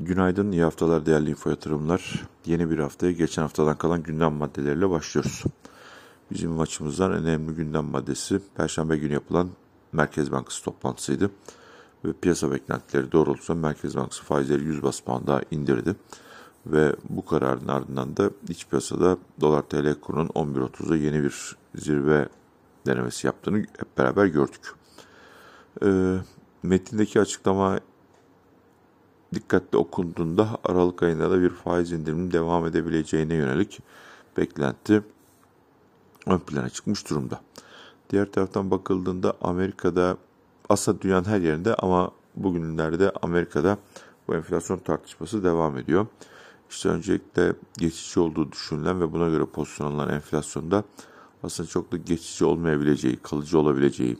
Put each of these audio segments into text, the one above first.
Günaydın, iyi haftalar değerli info yatırımlar. Yeni bir haftaya geçen haftadan kalan gündem maddeleriyle başlıyoruz. Bizim maçımızdan önemli gündem maddesi Perşembe günü yapılan Merkez Bankası toplantısıydı. Ve piyasa beklentileri doğrultusunda Merkez Bankası faizleri 100 bas puan daha indirdi. Ve bu kararın ardından da iç piyasada dolar TL kurunun 11.30'da yeni bir zirve denemesi yaptığını hep beraber gördük. E, metindeki açıklama dikkatli okunduğunda Aralık ayında da bir faiz indiriminin devam edebileceğine yönelik beklenti ön plana çıkmış durumda. Diğer taraftan bakıldığında Amerika'da aslında dünyanın her yerinde ama bugünlerde Amerika'da bu enflasyon tartışması devam ediyor. İşte öncelikle geçici olduğu düşünülen ve buna göre pozisyon alınan enflasyonda aslında çok da geçici olmayabileceği, kalıcı olabileceği,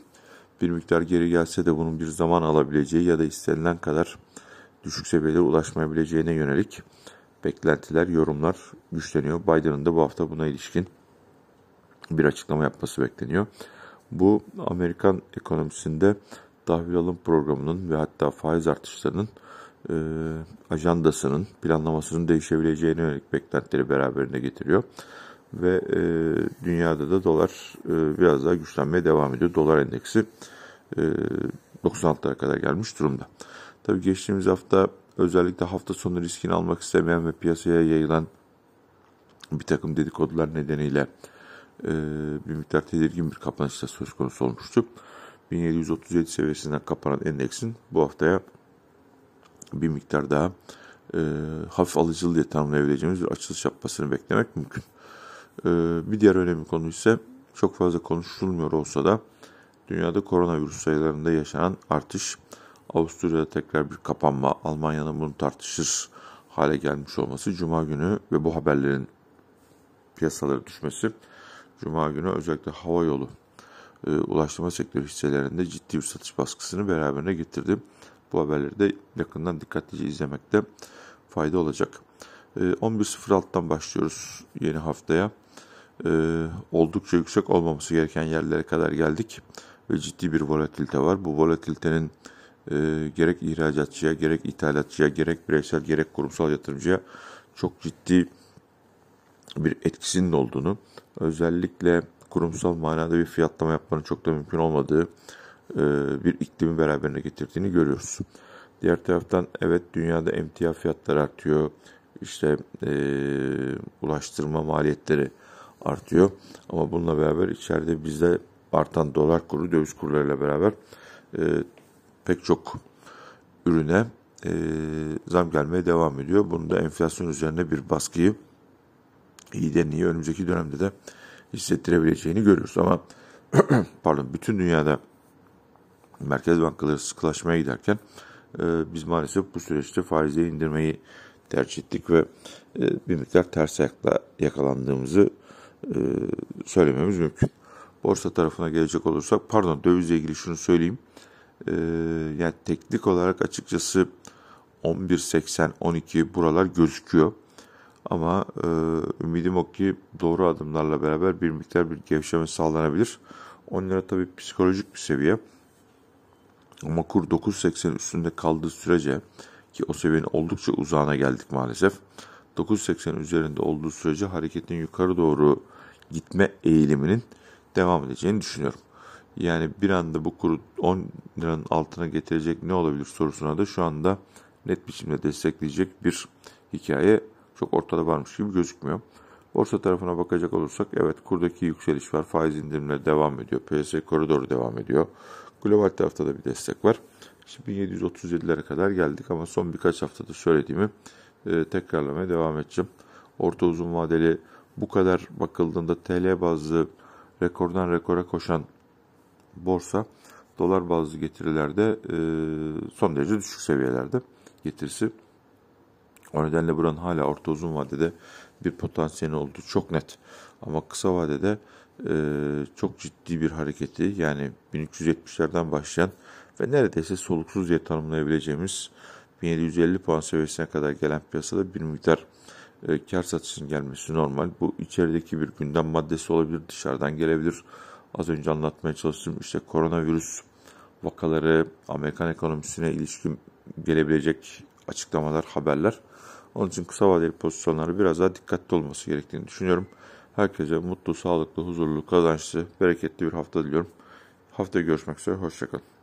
bir miktar geri gelse de bunun bir zaman alabileceği ya da istenilen kadar düşük seviyelere ulaşmayabileceğine yönelik beklentiler, yorumlar güçleniyor. Biden'ın da bu hafta buna ilişkin bir açıklama yapması bekleniyor. Bu Amerikan ekonomisinde tahvil alım programının ve hatta faiz artışlarının e, ajandasının, planlamasının değişebileceğine yönelik beklentileri beraberinde getiriyor. Ve e, dünyada da dolar e, biraz daha güçlenmeye devam ediyor. Dolar endeksi e, 96'lara kadar gelmiş durumda. Tabii geçtiğimiz hafta özellikle hafta sonu riskini almak istemeyen ve piyasaya yayılan bir takım dedikodular nedeniyle e, bir miktar tedirgin bir kapanışta söz konusu olmuştu. 1737 seviyesinden kapanan endeksin bu haftaya bir miktar daha e, hafif alıcılı diye tanımlayabileceğimiz bir açılış yapmasını beklemek mümkün. E, bir diğer önemli konu ise çok fazla konuşulmuyor olsa da dünyada koronavirüs sayılarında yaşanan artış Avusturya'da tekrar bir kapanma, Almanya'nın bunu tartışır hale gelmiş olması, Cuma günü ve bu haberlerin piyasalara düşmesi, Cuma günü özellikle hava yolu e, ulaştırma sektörü hisselerinde ciddi bir satış baskısını beraberine getirdi. Bu haberleri de yakından dikkatlice izlemekte fayda olacak. E, 11.06'dan başlıyoruz yeni haftaya. E, oldukça yüksek olmaması gereken yerlere kadar geldik ve ciddi bir volatilite var. Bu volatilitenin e, gerek ihracatçıya, gerek ithalatçıya, gerek bireysel, gerek kurumsal yatırımcıya çok ciddi bir etkisinin olduğunu, özellikle kurumsal manada bir fiyatlama yapmanın çok da mümkün olmadığı e, bir iklimi beraberine getirdiğini görüyoruz. Diğer taraftan evet dünyada emtia fiyatları artıyor, işte e, ulaştırma maliyetleri artıyor ama bununla beraber içeride bizde artan dolar kuru, döviz kurlarıyla beraber e, pek çok ürüne e, zam gelmeye devam ediyor. Bunu da enflasyon üzerine bir baskıyı iyiden iyi önümüzdeki dönemde de hissettirebileceğini görüyoruz. Ama pardon bütün dünyada merkez bankaları sıkılaşmaya giderken e, biz maalesef bu süreçte faizi indirmeyi tercih ettik ve e, bir miktar ters ayakla yakalandığımızı e, söylememiz mümkün. Borsa tarafına gelecek olursak, pardon dövizle ilgili şunu söyleyeyim. Ee, yani teknik olarak açıkçası 11.80-12 buralar gözüküyor. Ama e, ümidim o ki doğru adımlarla beraber bir miktar bir gevşeme sağlanabilir. 10 lira tabii psikolojik bir seviye. Ama kur 9.80 üstünde kaldığı sürece ki o seviyenin oldukça uzağına geldik maalesef. 9.80 üzerinde olduğu sürece hareketin yukarı doğru gitme eğiliminin devam edeceğini düşünüyorum. Yani bir anda bu kuru 10 liranın altına getirecek ne olabilir sorusuna da şu anda net biçimde destekleyecek bir hikaye çok ortada varmış gibi gözükmüyor. Borsa tarafına bakacak olursak evet kurdaki yükseliş var. Faiz indirimleri devam ediyor. PS koridoru devam ediyor. Global tarafta da bir destek var. Şimdi 1737'lere kadar geldik ama son birkaç haftada söylediğimi e, tekrarlamaya devam edeceğim. Orta uzun vadeli bu kadar bakıldığında TL bazlı rekordan rekora koşan borsa dolar bazlı getirilerde e, son derece düşük seviyelerde getirisi. O nedenle buranın hala orta uzun vadede bir potansiyeli olduğu çok net. Ama kısa vadede e, çok ciddi bir hareketi yani 1370'lerden başlayan ve neredeyse soluksuz diye tanımlayabileceğimiz 1750 puan seviyesine kadar gelen piyasada bir miktar e, kar satışının gelmesi normal. Bu içerideki bir gündem maddesi olabilir, dışarıdan gelebilir az önce anlatmaya çalıştım işte koronavirüs vakaları, Amerikan ekonomisine ilişkin gelebilecek açıklamalar, haberler. Onun için kısa vadeli pozisyonları biraz daha dikkatli olması gerektiğini düşünüyorum. Herkese mutlu, sağlıklı, huzurlu, kazançlı, bereketli bir hafta diliyorum. Haftaya görüşmek üzere, hoşçakalın.